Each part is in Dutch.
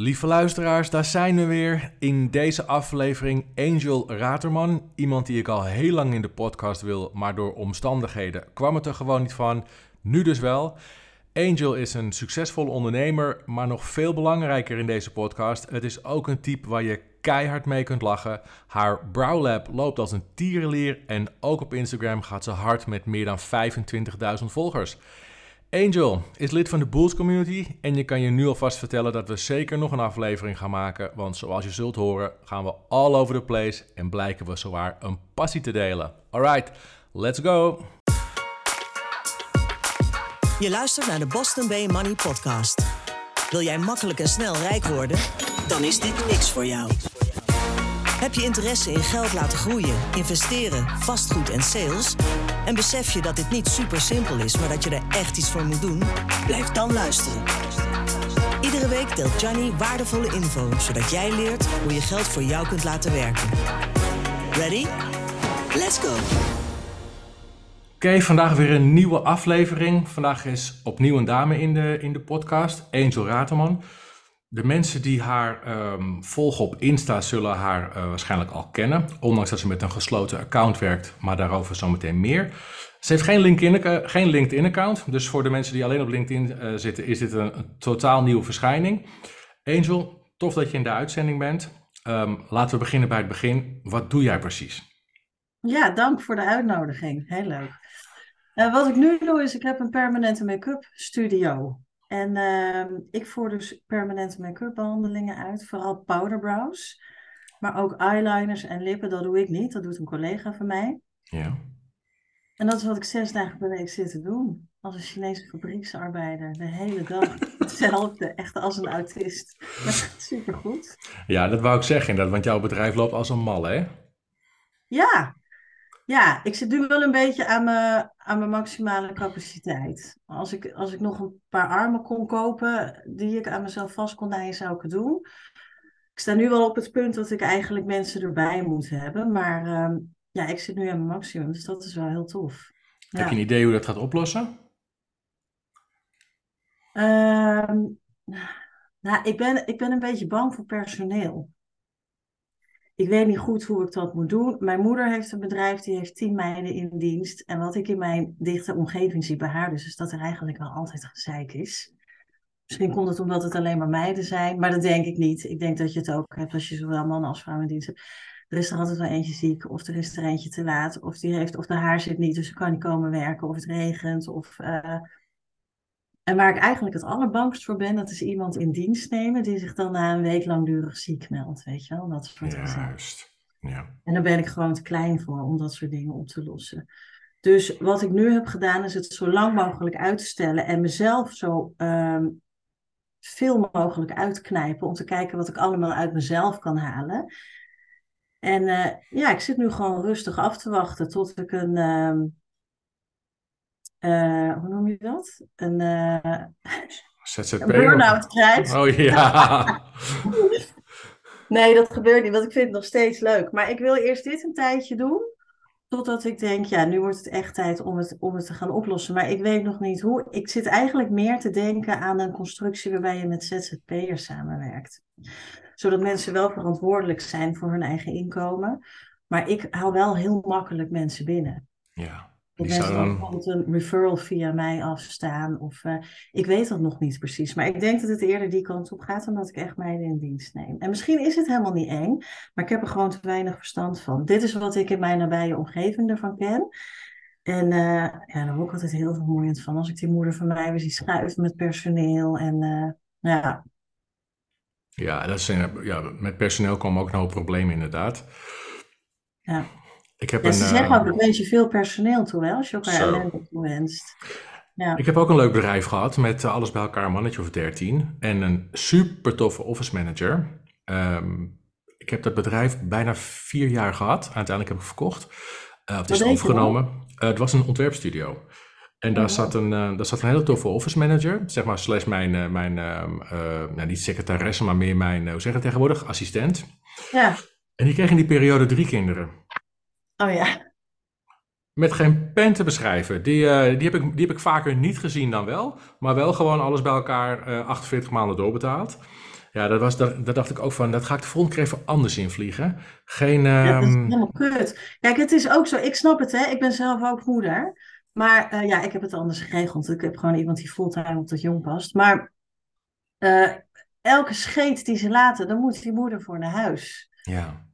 Lieve luisteraars, daar zijn we weer. In deze aflevering Angel Raterman. Iemand die ik al heel lang in de podcast wil, maar door omstandigheden kwam het er gewoon niet van. Nu dus wel. Angel is een succesvolle ondernemer, maar nog veel belangrijker in deze podcast. Het is ook een type waar je keihard mee kunt lachen. Haar Browlab loopt als een tierenlier en ook op Instagram gaat ze hard met meer dan 25.000 volgers. Angel is lid van de Bulls Community en je kan je nu alvast vertellen dat we zeker nog een aflevering gaan maken, want zoals je zult horen gaan we all over the place en blijken we zowaar een passie te delen. Alright, let's go! Je luistert naar de Boston Bay Money Podcast. Wil jij makkelijk en snel rijk worden? Dan is dit niks voor jou. Heb je interesse in geld laten groeien, investeren, vastgoed en sales? En besef je dat dit niet super simpel is, maar dat je er echt iets voor moet doen? Blijf dan luisteren. Iedere week deelt Johnny waardevolle info, zodat jij leert hoe je geld voor jou kunt laten werken. Ready? Let's go! Oké, vandaag weer een nieuwe aflevering. Vandaag is opnieuw een dame in de, in de podcast, Angel Raterman. De mensen die haar ehm, volgen op Insta zullen haar uh, waarschijnlijk al kennen. Ondanks dat ze met een gesloten account werkt, maar daarover zometeen meer. Ze heeft geen LinkedIn, geen LinkedIn account. Dus voor de mensen die alleen op LinkedIn uh, zitten, is dit een, een, totaal nieuwe verschijning. Angel, tof dat je in de uitzending bent. Um, laten we beginnen bij het begin. Wat doe jij precies? Ja, dank voor de uitnodiging. Heel leuk. Wat ik nu doe is, ik heb een permanente make-up studio. En uh, ik voer dus permanente make-up behandelingen uit, vooral powderbrows. Maar ook eyeliners en lippen, dat doe ik niet. Dat doet een collega van mij. Ja. En dat is wat ik zes dagen per week zit te doen. Als een Chinese fabrieksarbeider. De hele dag hetzelfde. Echt als een autist. Maar supergoed. Ja, dat wou ik zeggen inderdaad. Want jouw bedrijf loopt als een mal, hè? Ja, ja, ik zit nu wel een beetje aan mijn, aan mijn maximale capaciteit. Als ik, als ik nog een paar armen kon kopen die ik aan mezelf vast kon naaien, zou ik het doen. Ik sta nu wel op het punt dat ik eigenlijk mensen erbij moet hebben. Maar uh, ja, ik zit nu aan mijn maximum, dus dat is wel heel tof. Heb je een idee hoe dat gaat oplossen? Uh, nou, ik ben, ik ben een beetje bang voor personeel. Ik weet niet goed hoe ik dat moet doen. Mijn moeder heeft een bedrijf, die heeft tien meiden in dienst. En wat ik in mijn dichte omgeving zie bij haar, dus is dat er eigenlijk wel altijd gezeik is. Misschien komt het omdat het alleen maar meiden zijn, maar dat denk ik niet. Ik denk dat je het ook hebt als je zowel man als vrouw in dienst hebt. Er is er altijd wel eentje ziek, of er is er eentje te laat, of die heeft, of de haar zit niet, dus ze kan niet komen werken, of het regent, of uh, en waar ik eigenlijk het allerbangst voor ben, dat is iemand in dienst nemen die zich dan na een week langdurig ziek meldt, weet je wel, dat soort Juist, ja. En daar ben ik gewoon te klein voor om dat soort dingen op te lossen. Dus wat ik nu heb gedaan is het zo lang mogelijk uitstellen en mezelf zo um, veel mogelijk uitknijpen om te kijken wat ik allemaal uit mezelf kan halen. En uh, ja, ik zit nu gewoon rustig af te wachten tot ik een, um, uh, hoe noem je dat? Een, uh, ZZP? burn-out krijgt. Oh ja. nee, dat gebeurt niet, want ik vind het nog steeds leuk. Maar ik wil eerst dit een tijdje doen. Totdat ik denk, ja, nu wordt het echt tijd om het, om het te gaan oplossen. Maar ik weet nog niet hoe. Ik zit eigenlijk meer te denken aan een constructie waarbij je met ZZP'ers samenwerkt. Zodat mensen wel verantwoordelijk zijn voor hun eigen inkomen. Maar ik haal wel heel makkelijk mensen binnen. Ja. Dat mensen dan bijvoorbeeld een referral via mij afstaan. Of, uh, ik weet dat nog niet precies. Maar ik denk dat het eerder die kant op gaat, omdat ik echt meiden in dienst neem. En misschien is het helemaal niet eng, maar ik heb er gewoon te weinig verstand van. Dit is wat ik in mijn nabije omgeving ervan ken. En uh, ja, daar word ik altijd heel vermoeiend van. Als ik die moeder van mij weer zie schuiven met personeel. En uh, ja. Ja, dat zijn, ja, met personeel komen ook een hoop problemen inderdaad. Ja. Ik heb ja, een, ze zeggen ook, dat wens je veel personeel toe, hè, als je elkaar ellende toewenst. Ja. Ik heb ook een leuk bedrijf gehad met uh, alles bij elkaar een mannetje of 13 en een super toffe office manager. Um, ik heb dat bedrijf bijna vier jaar gehad. Uiteindelijk heb ik verkocht. Uh, het is overgenomen. het was een ontwerpstudio. En daar, oh, zat een, daar zat een hele toffe office manager, zeg maar, slash mijn, mijn nou, niet secretaresse, maar meer mijn, hoe zeg je tegenwoordig, assistent. Ja. En die kreeg in die periode drie kinderen. Oh ja. Met geen pen te beschrijven. Die, uh, die, heb ik, die heb ik vaker niet gezien dan wel. Maar wel gewoon alles bij elkaar uh, 48 maanden doorbetaald. Ja, dat was, dat, dat dacht ik ook van, dat ga ik de volgende keer even anders invliegen. Geen, Ja, dat is ehm, helemaal kut. Kijk, het is ook zo, ik snap het, hè. Ik ben zelf ook moeder. Maar eh, ja, ik heb het anders geregeld. Ik heb gewoon iemand die fulltime op dat jong past. Maar eh, elke scheet die ze laten, dan moet die moeder voor naar huis. ja.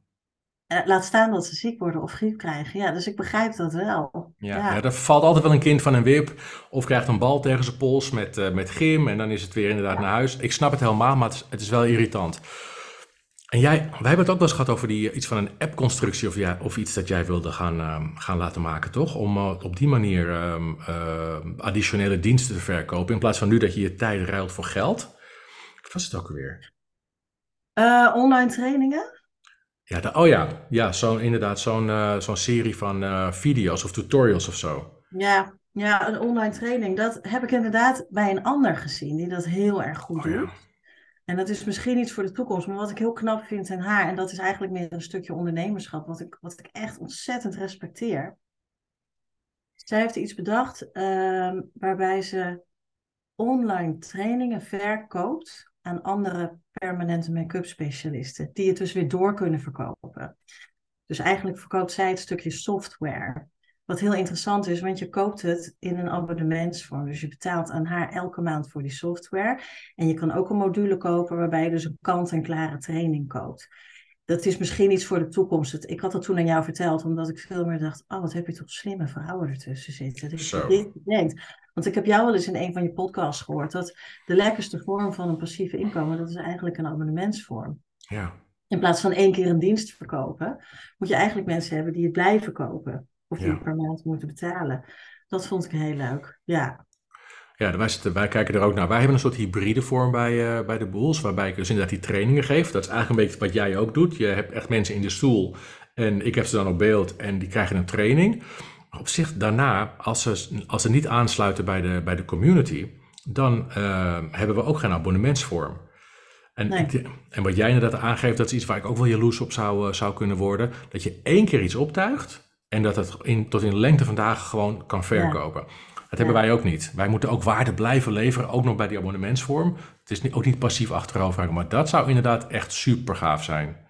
Eh, laat staan dat ze ziek worden of griep krijgen. Ja, dus ik begrijp dat wel. Ja, Ja. ja, er valt altijd wel een kind van een wip of krijgt een bal tegen zijn pols met, eh, met gym en dan is het weer inderdaad naar huis. Ik snap het helemaal, maar het is, het is wel irritant. En jij, wij hebben het ook wel eens gehad over die, iets van een app-constructie of, jij, of iets dat jij wilde gaan, ehm, gaan laten maken, toch? Om eh, op die manier ehm, eh, additionele diensten te verkopen in plaats van nu dat je je tijd ruilt voor geld. Wat was het ook alweer? Eh, online trainingen? Ja, de- oh ja, ja zo, inderdaad, zo'n eh, zo'n serie van eh, video's of tutorials of zo. Ja, ja, een online training. Dat heb ik inderdaad bij een ander gezien die dat heel erg goed Oh ja. doet. En dat is misschien iets voor de toekomst, maar wat ik heel knap vind in haar, en dat is eigenlijk meer een stukje ondernemerschap, wat ik, wat ik echt ontzettend respecteer. Zij heeft iets bedacht ehm, waarbij ze online trainingen verkoopt aan andere permanente make-up specialisten, die het dus weer door kunnen verkopen. Dus eigenlijk verkoopt zij het stukje software. Wat heel interessant is, want je koopt het in een abonnementsvorm. Dus je betaalt aan haar elke maand voor die software. En je kan ook een module kopen waarbij je dus een kant-en-klare training koopt. Dat is misschien iets voor de toekomst. Ik had dat toen aan jou verteld, omdat ik veel meer dacht: oh, wat heb je toch slimme vrouwen ertussen zitten. Dat je dit denkt. Want ik heb jou wel eens in een van je podcasts gehoord dat de lekkerste vorm van een passieve inkomen, dat is eigenlijk een abonnementsvorm. Ja. In plaats van één keer een dienst verkopen, moet je eigenlijk mensen hebben die het blijven kopen. Of die Ja. het per maand moeten betalen. Dat vond ik heel leuk. Ja, Ja, wij, zitten, wij kijken er ook naar. Wij hebben een soort hybride vorm bij, eh, bij de Boels, waarbij ik dus inderdaad die trainingen geef. Dat is eigenlijk een beetje wat jij ook doet. Je hebt echt mensen in de stoel en ik heb ze dan op beeld en die krijgen een training. Op zich daarna, als ze, als ze niet aansluiten bij de, bij de community, dan eh, hebben we ook geen abonnementsvorm. En, Nee. ik- en wat jij inderdaad aangeeft, dat is iets waar ik ook wel jaloers op zou, eh, zou kunnen worden. Dat je één keer iets optuigt en dat het in, tot in de lengte van dagen gewoon kan verkopen. Dat hebben wij ook niet. Wij moeten ook waarde blijven leveren, ook nog bij die abonnementsvorm. Het is ook niet passief achterover, maar dat zou inderdaad echt super gaaf zijn.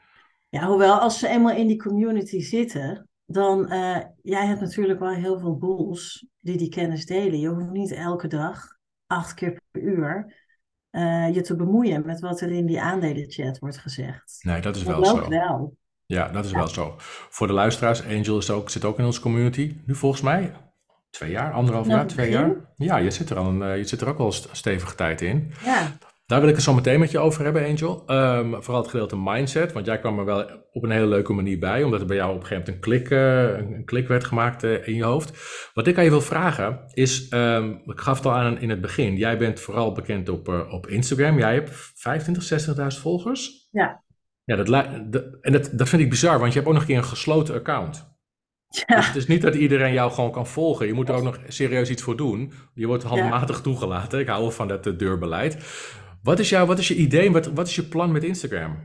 ja hoewel als ze eenmaal in die community zitten, dan, eh, jij hebt natuurlijk wel heel veel boels die die kennis delen. Je hoeft niet elke dag, acht keer per uur, eh, je te bemoeien met wat er in die aandelenchat wordt gezegd. Nee, dat is Dat wel zo. wel. Ja, dat is wel zo. Voor de luisteraars, Angel is ook, zit ook in onze community. Nu volgens mij twee jaar, anderhalf Nou, jaar, twee begin. jaar. Ja, je zit er al een, eh, je zit er ook wel st- stevige tijd in. Ja, Daar wil ik het zo meteen met je over hebben, Angel. Ehm, vooral het gedeelte mindset, want jij kwam er wel op een hele leuke manier bij, omdat er bij jou op een gegeven moment een klik, eh, een klik werd gemaakt eh, in je hoofd. Wat ik aan je wil vragen is, ehm, ik gaf het al aan in het begin, jij bent vooral bekend op, eh, op Instagram. Jij hebt 25, 60.000 volgers. Ja. Ja, dat, en dat, dat vind ik bizar, want je hebt ook nog een keer een gesloten account. ja. Dus het is niet dat iedereen jou gewoon kan volgen. Je moet er ook nog serieus iets voor doen. Je wordt handmatig toegelaten. Ik hou wel van dat deurbeleid. Wat is, jouw, wat is je idee? Wat, wat is je plan met Instagram?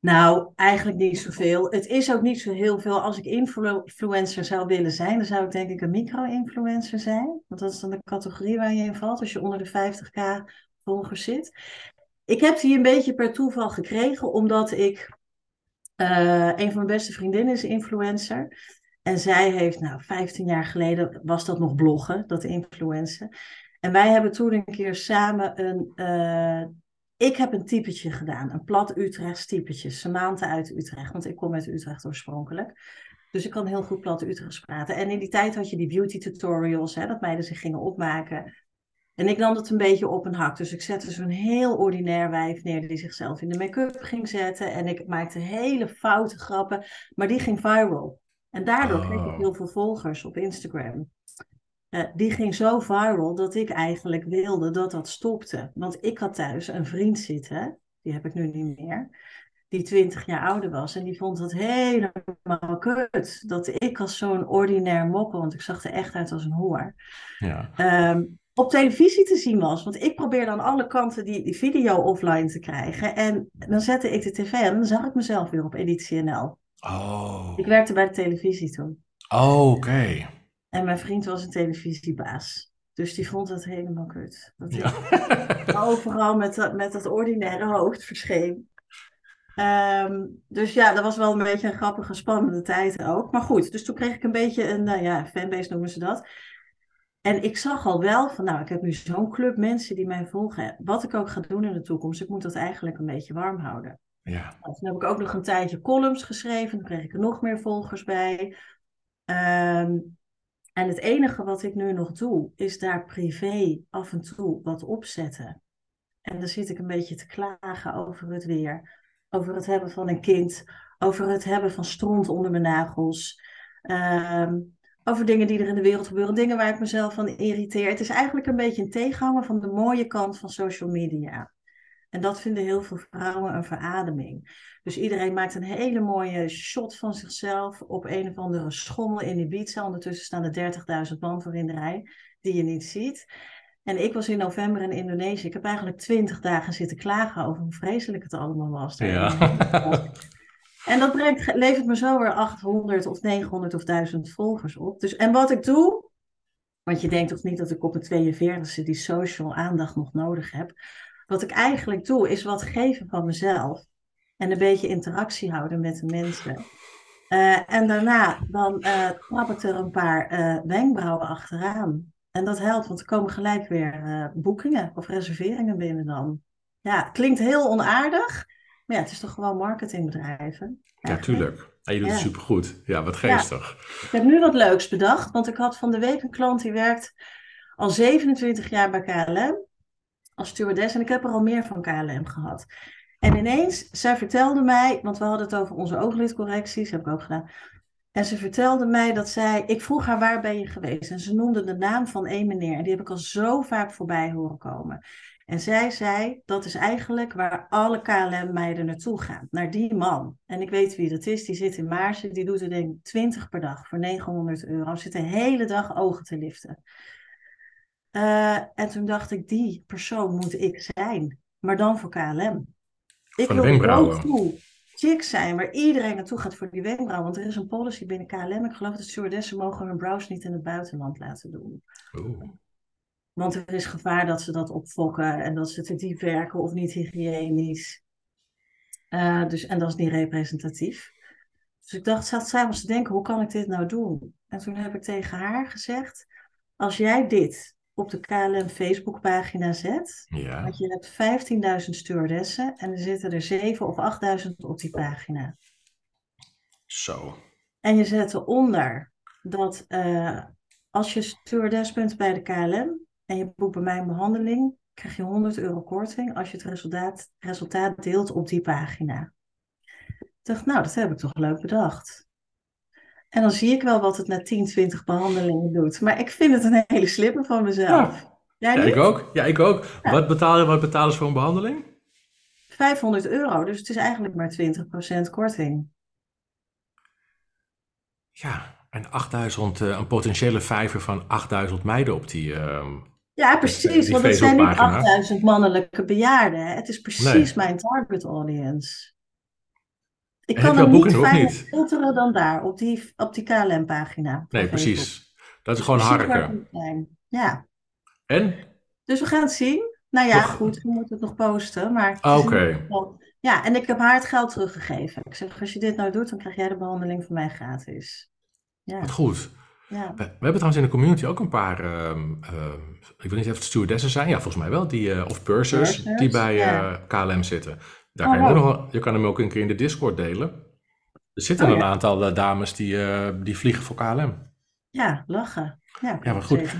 Nou, eigenlijk niet zoveel. Het is ook niet zo heel veel. Als ik influ- influencer zou willen zijn, dan zou ik denk ik een micro-influencer zijn. Want dat is dan de categorie waar je in valt als je onder de 50k volgers zit. Ik heb die een beetje per toeval gekregen, omdat ik... eh, een van mijn beste vriendinnen is influencer. En zij heeft, nou, 15 jaar geleden was dat nog bloggen, dat influencen. En wij hebben toen een keer samen een... eh, ik heb een typetje gedaan, een plat Utrechts typetje. Samantha uit Utrecht, want ik kom uit Utrecht oorspronkelijk. Dus ik kan heel goed plat Utrechts praten. En in die tijd had je die beauty tutorials, hè, dat meiden zich gingen opmaken. En ik nam het een beetje op een hak. Dus ik zette zo'n heel ordinair wijf neer die zichzelf in de make-up ging zetten. En ik maakte hele foute grappen, maar die ging viral. En daardoor kreeg Oh. ik heel veel volgers op Instagram. Eh, die ging zo viral dat ik eigenlijk wilde dat dat stopte. Want ik had thuis een vriend zitten, die heb ik nu niet meer, die 20 jaar ouder was. En die vond het helemaal kut. Dat ik als zo'n ordinair mokkel, want ik zag er echt uit als een hoer, Ja. ehm, op televisie te zien was. Want ik probeer dan alle kanten die, die video offline te krijgen. En dan zette ik de tv aan en dan zag ik mezelf weer op Editie NL. Oh, Ik werkte bij de televisie toen. Oh, oké. En mijn vriend was een televisiebaas. Dus die vond het helemaal kut. Dat Ja. overal met, dat- met dat ordinaire hoofd verscheen. Ehm, dus ja, dat was wel een beetje een grappige, spannende tijd ook. Maar goed, dus toen kreeg ik een beetje een, nou ja, fanbase noemen ze dat. En ik zag al wel van, nou, ik heb nu zo'n club mensen die mij volgen. Wat ik ook ga doen in de toekomst, ik moet dat eigenlijk een beetje warm houden. Ja. Nou, toen heb ik ook nog een tijdje columns geschreven. Toen kreeg ik er nog meer volgers bij. Ehm, en het enige wat ik nu nog doe, is daar privé af en toe wat opzetten. En dan zit ik een beetje te klagen over het weer. Over het hebben van een kind. Over het hebben van stront onder mijn nagels. Ehm, over dingen die er in de wereld gebeuren. Dingen waar ik mezelf van irriteer. Het is eigenlijk een beetje een tegenhanger van de mooie kant van social media. En dat vinden heel veel vrouwen een verademing. Dus iedereen maakt een hele mooie shot van zichzelf op een of andere schommel in Ibiza. Ondertussen staan er 30.000 man voor in de rij die je niet ziet. En ik was in november in Indonesië. Ik heb eigenlijk twintig dagen zitten klagen over hoe vreselijk het allemaal was. Ja. En dat brengt, levert me zo weer 800 of 900 of 1000 volgers op. Dus, en wat ik doe, want je denkt toch niet dat ik op mijn 42e die social aandacht nog nodig heb. Wat ik eigenlijk doe, is wat geven van mezelf. En een beetje interactie houden met de mensen. Eh, en daarna dan eh trap ik er een paar eh, wenkbrauwen achteraan. En dat helpt, want er komen gelijk weer boekingen of reserveringen binnen dan. Ja, het klinkt heel onaardig. Maar ja, het is toch gewoon marketingbedrijven. Ja, tuurlijk. En je doet het supergoed. Ja, wat geestig. Ik heb nu wat leuks bedacht, want ik had van de week een klant die werkt al 27 jaar bij KLM als stewardess en ik heb er al meer van KLM gehad. En ineens, zij vertelde mij, want we hadden het over onze ooglidcorrecties, heb ik ook gedaan. En ze vertelde mij dat zij, ik vroeg haar waar ben je geweest? En ze noemde de naam van één meneer en die heb ik al zo vaak voorbij horen komen. En zij zei, dat is eigenlijk waar alle KLM-meiden naartoe gaan, naar die man. En ik weet wie dat is, die zit in Maarsen, die doet er denk ik 20 per dag voor 900 euro. Zit de hele dag ogen te liften. Eh, en toen dacht ik, die persoon moet ik zijn, maar dan voor KLM. Ik Van de wil go-to chick zijn waar iedereen naartoe gaat voor die wenkbrauwen. Want er is een policy binnen KLM. Ik geloof dat stewardessen mogen hun brows niet in het buitenland laten doen. Oeh. Want er is gevaar dat ze dat opfokken en dat ze te diep werken of niet hygiënisch. Eh, dus, en dat is niet representatief. Dus ik dacht, zat s'avonds te denken, hoe kan ik dit nou doen? En toen heb ik tegen haar gezegd, als jij dit op de KLM Facebookpagina zet, Ja. want je hebt 15.000 stewardessen en er zitten er 7.000 of 8.000 op die pagina. Zo. En je zet eronder dat eh, als je stewardess bent bij de KLM en je boekt bij mij een behandeling, krijg je 100 euro korting als je het resultaat, resultaat deelt op die pagina. Ik dacht, nou, dat heb ik toch leuk bedacht. En dan zie ik wel wat het na 10, 20 behandelingen doet. Maar ik vind het een hele slimme van mezelf. Ja, ik ook. Ja, ik ook. Ja. Wat, betalen, wat betalen ze voor een behandeling? 500 euro, dus het is eigenlijk maar 20% korting. Ja, en 8000, eh, een potentiële vijver van 8000 meiden op die... ehm, Ja, die precies, want het zijn niet Facebookpagina. 8000 mannelijke bejaarden. Het is precies Nee. mijn target audience. Ik kan hem niet boeken of fijner niet? filteren dan daar, op die, op die KLM-pagina. Nee, precies. Dat is gewoon Precies waar harken. Ja, En? dus we gaan het zien. Nou ja, goed, we moeten het nog posten. Maar het Ah, oké. Ja, en ik heb haar het geld teruggegeven. Ik zeg, als je dit nou doet, dan krijg jij de behandeling van mij gratis. Ja, Wat goed. ja. We, we hebben trouwens in de community ook een paar, ehm, ehm, ik weet niet of het stewardessen zijn, ja volgens mij wel, die, eh, of pursers, die bij ja. eh, KLM zitten. Daar Oh, kan je, ook nog, wel- je kan hem ook een keer in de Discord delen. Er zitten Oh, een ja. aantal eh, dames die, eh, die vliegen voor KLM. ja, lachen. Ja, Ja, maar goed.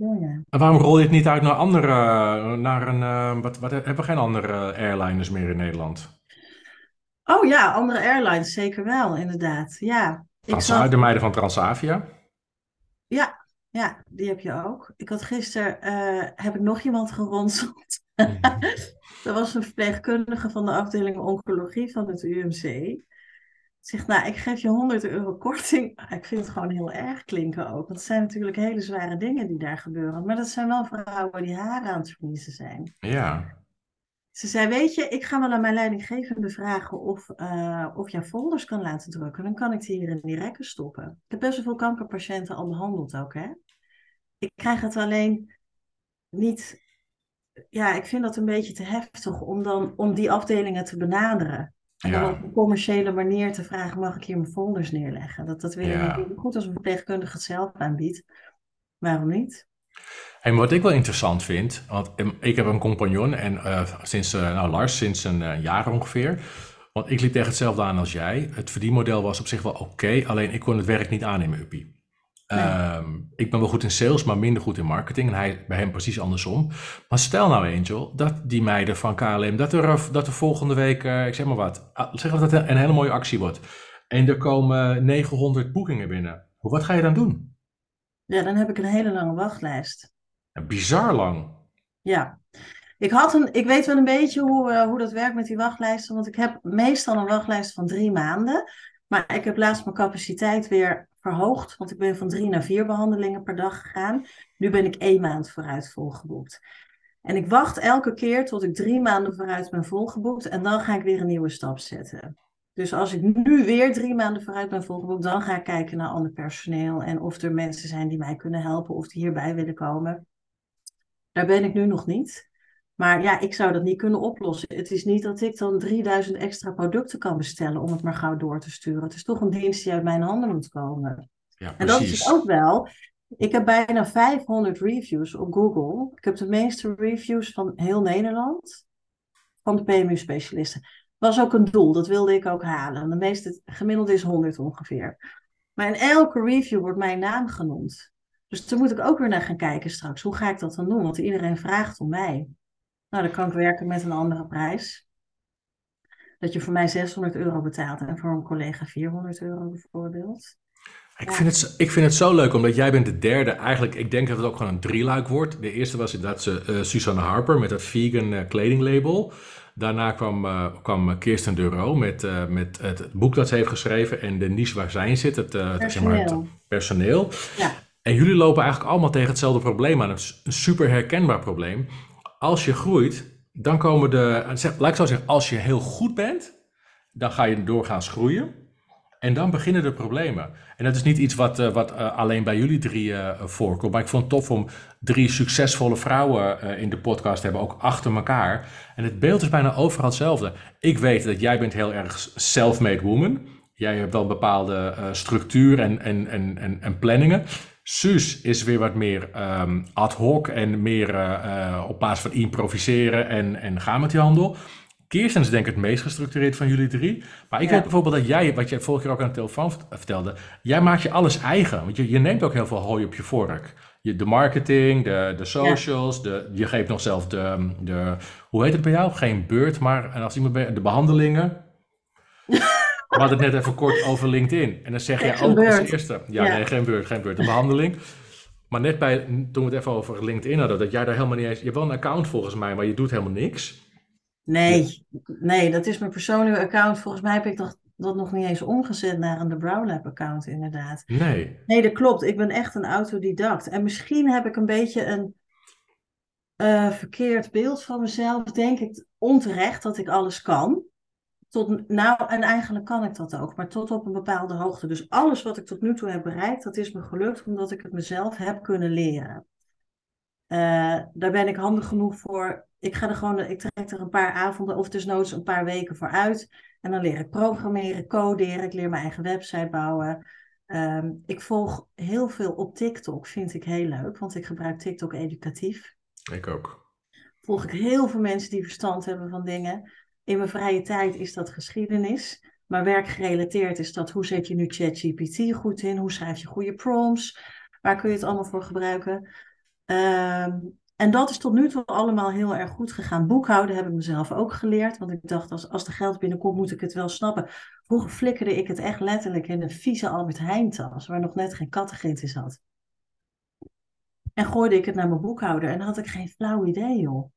ja. En waarom rol je het niet uit naar andere, naar een, eh, wat, wat, hebben we geen andere airliners meer in Nederland? Oh ja, andere airlines zeker wel, inderdaad. Ja, ik De meiden van Transavia. ja, ja, die heb je ook. Ik had gisteren, heb ik nog iemand geronseld. Er was een verpleegkundige van de afdeling oncologie van het UMC. Zegt, nou, ik geef je 100 euro korting. Ah, Ik vind het gewoon heel erg klinken ook. Want het zijn natuurlijk hele zware dingen die daar gebeuren. Maar dat zijn wel vrouwen die haren aan het verliezen zijn. Ja, Ze zei, weet je, ik ga wel aan mijn leidinggevende vragen of, eh of jij folders kan laten drukken. Dan kan ik die hier in die rekken stoppen. Ik heb best wel veel kankerpatiënten al behandeld ook, hè. Ik krijg het alleen niet. Ja, ik vind dat een beetje te heftig om dan om die afdelingen te benaderen. En dan Ja. op een commerciële manier te vragen: mag ik hier mijn folders neerleggen? Dat, dat wil Ja. ik niet. Goed als een verpleegkundige het zelf aanbiedt. Waarom niet? En wat ik wel interessant vind, want ik heb een compagnon en eh, sinds, eh, nou Lars, sinds een eh, jaar ongeveer. Want ik liep tegen hetzelfde aan als jij. Het verdienmodel was op zich wel oké, alleen ik kon het werk niet aannemen, Uppie. Ehm, ik ben wel goed in sales, maar minder goed in marketing. En hij bij hem precies andersom. Maar stel nou, Angel, dat die meiden van KLM, dat er, dat er volgende week, eh, ik zeg maar wat, ah, zeg dat het een hele mooie actie wordt. En er komen 900 boekingen binnen. Wat ga je dan doen? Ja, dan heb ik een hele lange wachtlijst. Bizar lang. Ja, ik, had een, ik weet wel een beetje hoe, eh, hoe dat werkt met die wachtlijsten, want ik heb meestal een wachtlijst van drie maanden. Maar ik heb laatst mijn capaciteit weer verhoogd, want ik ben van drie naar vier behandelingen per dag gegaan. Nu ben ik één maand vooruit volgeboekt. En ik wacht elke keer tot ik drie maanden vooruit ben volgeboekt en dan ga ik weer een nieuwe stap zetten. Dus als ik nu weer drie maanden vooruit ben volgeboekt, dan ga ik kijken naar ander personeel en of er mensen zijn die mij kunnen helpen of die hierbij willen komen. Daar ben ik nu nog niet. Maar ja, ik zou dat niet kunnen oplossen. Het is niet dat ik dan 3000 extra producten kan bestellen om het maar gauw door te sturen. Het is toch een dienst die uit mijn handen moet komen. Ja, En dat is ook wel. Ik heb bijna 500 reviews op Google. Ik heb de meeste reviews van heel Nederland. Van de PMU-specialisten. Was ook een doel, dat wilde ik ook halen. De meeste, gemiddeld is 100 ongeveer. Maar in elke review wordt mijn naam genoemd. Dus daar moet ik ook weer naar gaan kijken straks. Hoe ga ik dat dan doen? Want iedereen vraagt om mij. Nou, dan kan ik werken met een andere prijs. Dat je voor mij 600 euro betaalt en voor een collega 400 euro bijvoorbeeld. Ik vind, het, ik vind het zo leuk, omdat jij bent de derde. Eigenlijk, ik denk dat het ook gewoon een drieluik wordt. De eerste was inderdaad uh, Susanne Harper met dat vegan uh, kledinglabel. Daarna kwam, uh, kwam Kirsten Duro met, uh, met het, het, boek dat ze heeft geschreven en de niche waar zij in zit, het, uh, zeg maar, het personeel. Ja. En jullie lopen eigenlijk allemaal tegen hetzelfde probleem aan. Een super herkenbaar probleem. Als je groeit, dan komen de. Laat ik zo zeggen, als je heel goed bent, dan ga je doorgaans groeien. En dan beginnen de problemen. En dat is niet iets wat, uh, wat uh, alleen bij jullie drie uh, voorkomt. Maar ik vond het tof om drie succesvolle vrouwen in de podcast te hebben, ook achter elkaar. En het beeld is bijna overal hetzelfde. Ik weet dat jij bent heel erg self-made woman. Jij hebt wel bepaalde structuur en, en, en, en planningen. Suus is weer wat meer um, ad hoc en meer op basis van improviseren en, en gaan met die handel. Kirsten is denk ik het meest gestructureerd van jullie drie. Maar ik Ja. weet bijvoorbeeld dat jij, wat jij vorige keer ook aan de telefoon vert- vertelde, jij maakt je alles eigen. Want je, je neemt ook heel veel hooi op je vork. Je, de marketing, de, de socials, de, je geeft nog zelf de, de, hoe heet het bij jou? Geen beurt, maar als iemand bij, de behandelingen. We hadden het net even kort over LinkedIn. En dan zeg jij ook als eerste, ja, Ja. nee, geen beurt, geen beurt, een behandeling. Maar net bij, toen we het even over LinkedIn hadden, dat jij daar helemaal niet eens, je hebt wel een account volgens mij, maar je doet helemaal niks. Nee, nee, dat is mijn persoonlijke account. Volgens mij heb ik dat, dat nog niet eens omgezet naar een The Brown Lab account, inderdaad. Nee. Nee, dat klopt. Ik ben echt een autodidact. En misschien heb ik een beetje een eh, verkeerd beeld van mezelf. Denk ik onterecht dat ik alles kan. Tot, nou, en eigenlijk kan ik dat ook, maar tot op een bepaalde hoogte. Dus alles wat ik tot nu toe heb bereikt, dat is me gelukt omdat ik het mezelf heb kunnen leren. Eh, daar ben ik handig genoeg voor. Ik ga er gewoon, ik trek er een paar avonden of desnoods een paar weken voor uit. En dan leer ik programmeren, coderen, ik leer mijn eigen website bouwen. Ehm, ik volg heel veel op TikTok, vind ik heel leuk, want ik gebruik TikTok educatief. Ik ook. Volg ik heel veel mensen die verstand hebben van dingen. In mijn vrije tijd is dat geschiedenis. Maar werkgerelateerd is dat hoe zet je nu ChatGPT goed in? Hoe schrijf je goede prompts? Waar kun je het allemaal voor gebruiken? Ehm, en dat is tot nu toe allemaal heel erg goed gegaan. Boekhouden heb ik mezelf ook geleerd. Want ik dacht, als, als er geld binnenkomt, moet ik het wel snappen. Vroeger flikkerde ik het echt letterlijk in een vieze Albert Heijn tas. Waar nog net geen kattengriet in zat. En gooide ik het naar mijn boekhouder. En had ik geen flauw idee, joh.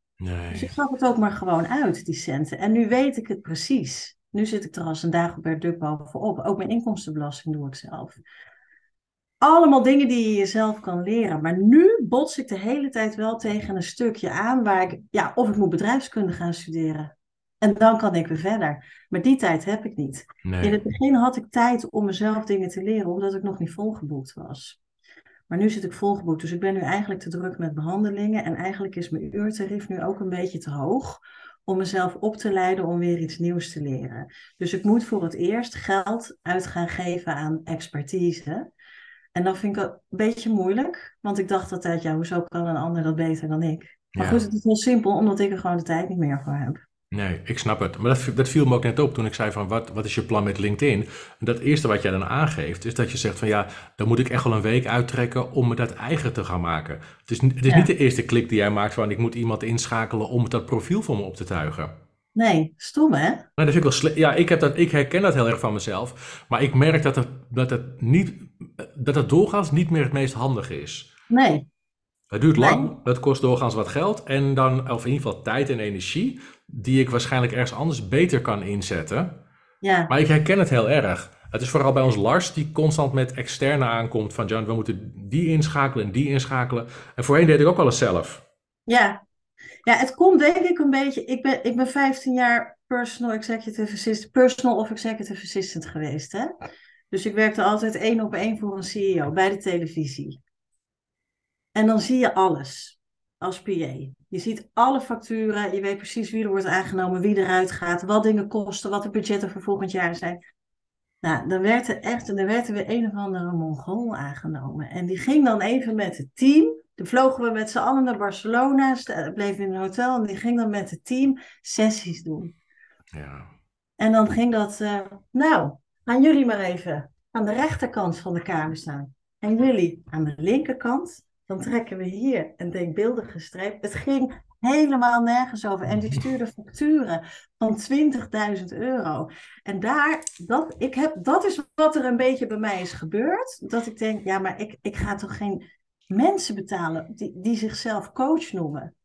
Dus ik gaf het ook maar gewoon uit, die centen. En nu weet ik het precies. Nu zit ik er als een Dagobert Duck bovenop. Ook mijn inkomstenbelasting doe ik zelf. Allemaal dingen die je jezelf kan leren. Maar nu bots ik de hele tijd wel tegen een stukje aan waar ik, ja, of ik moet bedrijfskunde gaan studeren. En dan kan ik weer verder. Maar die tijd heb ik niet. In het begin had ik tijd om mezelf dingen te leren, omdat ik nog niet volgeboekt was. Maar nu zit ik volgeboekt. Dus ik ben nu eigenlijk te druk met behandelingen. En eigenlijk is mijn uurtarief nu ook een beetje te hoog om mezelf op te leiden om weer iets nieuws te leren. Dus ik moet voor het eerst geld uit gaan geven aan expertise. En dat vind ik een beetje moeilijk, want ik dacht altijd, ja, hoezo kan een ander dat beter dan ik? Maar Ja. goed, het is heel simpel, omdat ik er gewoon de tijd niet meer voor heb. Nee, ik snap het. Maar dat, dat viel me ook net op toen ik zei van wat, wat is je plan met LinkedIn? En dat eerste wat jij dan aangeeft is dat je zegt van ja, dan moet ik echt wel een week uittrekken om het dat eigen te gaan maken. Het is, niet- het is Ja. niet de eerste klik die jij maakt van ik moet iemand inschakelen om dat profiel voor me op te tuigen. Nee, stom hè? Nou, dat vind ik wel sle- Ja, ik, heb dat, ik herken dat heel erg van mezelf. Maar ik merk dat het, dat het, niet, dat het doorgaans niet meer het meest handige is. Nee, Het duurt Nee. lang, dat kost doorgaans wat geld. En dan, of in ieder geval tijd en energie, die ik waarschijnlijk ergens anders beter kan inzetten. ja, Maar ik herken het heel erg. Het is vooral bij ons Lars die constant met externe aankomt. Van John, we moeten die inschakelen en die inschakelen. En voorheen deed ik ook alles zelf. ja. Ja, het komt denk ik een beetje. Ik ben, ik ben 15 jaar personal executive assistant, personal of executive assistant geweest. Hè? Dus ik werkte altijd één op één voor een CEO bij de televisie. En dan zie je alles als PA. Je ziet alle facturen, je weet precies wie er wordt aangenomen, wie eruit gaat, wat dingen kosten, wat de budgetten voor volgend jaar zijn. Nou, dan werd er echt, er werd er weer een of andere Mongool aangenomen. En die ging dan even met het team. Toen vlogen we met z'n allen naar Barcelona, bleven in een hotel. En die ging dan met het team sessies doen. Ja. En dan ging dat, eh, nou, gaan jullie maar even aan de rechterkant van de kamer staan. En jullie aan de linkerkant. Dan trekken we hier een denkbeeldige streep. Het ging helemaal nergens over. En die stuurde facturen van 20.000 euro. En daar, dat, ik heb, dat is wat er een beetje bij mij is gebeurd. Dat ik denk, ja, maar ik, ik ga toch geen mensen betalen die, die zichzelf coach noemen.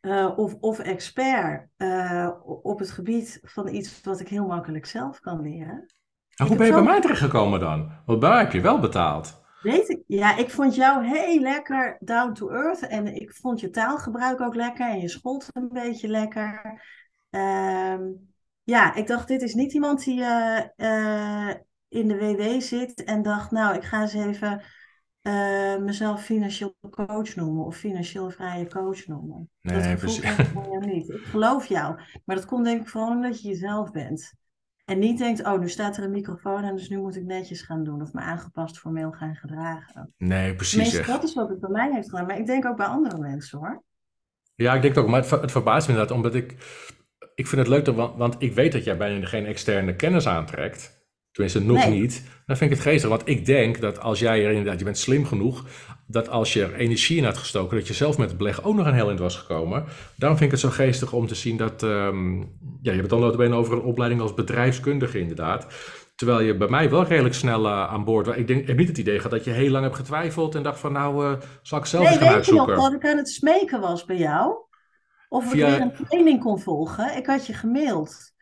Eh, of, of expert eh, op het gebied van iets wat ik heel makkelijk zelf kan leren. En hoe ben je bij mij terechtgekomen dan? Want bij mij heb je wel betaald. Weet ik, ja, ik vond jou heel lekker down to earth en ik vond je taalgebruik ook lekker en je schold een beetje lekker. Ehm, ja, ik dacht, dit is niet iemand die eh, eh, in de WW zit en dacht, nou, ik ga eens even eh, mezelf financieel coach noemen of financieel vrije coach noemen. Nee, dat precies. ik niet. Ik geloof jou, maar dat komt denk ik vooral omdat je jezelf bent. En niet denkt, oh, nu staat er een microfoon en dus nu moet ik netjes gaan doen of me aangepast formeel gaan gedragen. Nee, precies. Tenminste, dat is wat het bij mij heeft gedaan. Maar ik denk ook bij andere mensen hoor. Ja, ik denk het ook. Maar het, ver- het verbaast me inderdaad, omdat ik... Ik vind het leuk, dat, want, want ik weet dat jij bijna geen externe kennis aantrekt. Tenminste, nog Nee. niet. Dan vind ik het geestig. Want ik denk dat als jij er inderdaad... Je bent slim genoeg, dat als je er energie in had gestoken... dat je zelf met het beleg ook nog een heel eind was gekomen. Daarom vind ik het zo geestig om te zien dat... ehm, ja, je hebt het dan notabene over een opleiding als bedrijfskundige inderdaad. Terwijl je bij mij wel redelijk snel eh, aan boord... was. Ik, denk, ik heb niet het idee gehad dat je heel lang hebt getwijfeld... en dacht van nou, eh, zal ik zelf Nee, eens gaan weet je nog uitzoeken. dat ik aan het smeken was bij jou? Of ik Via- weer een training kon volgen? Ik had je gemaild.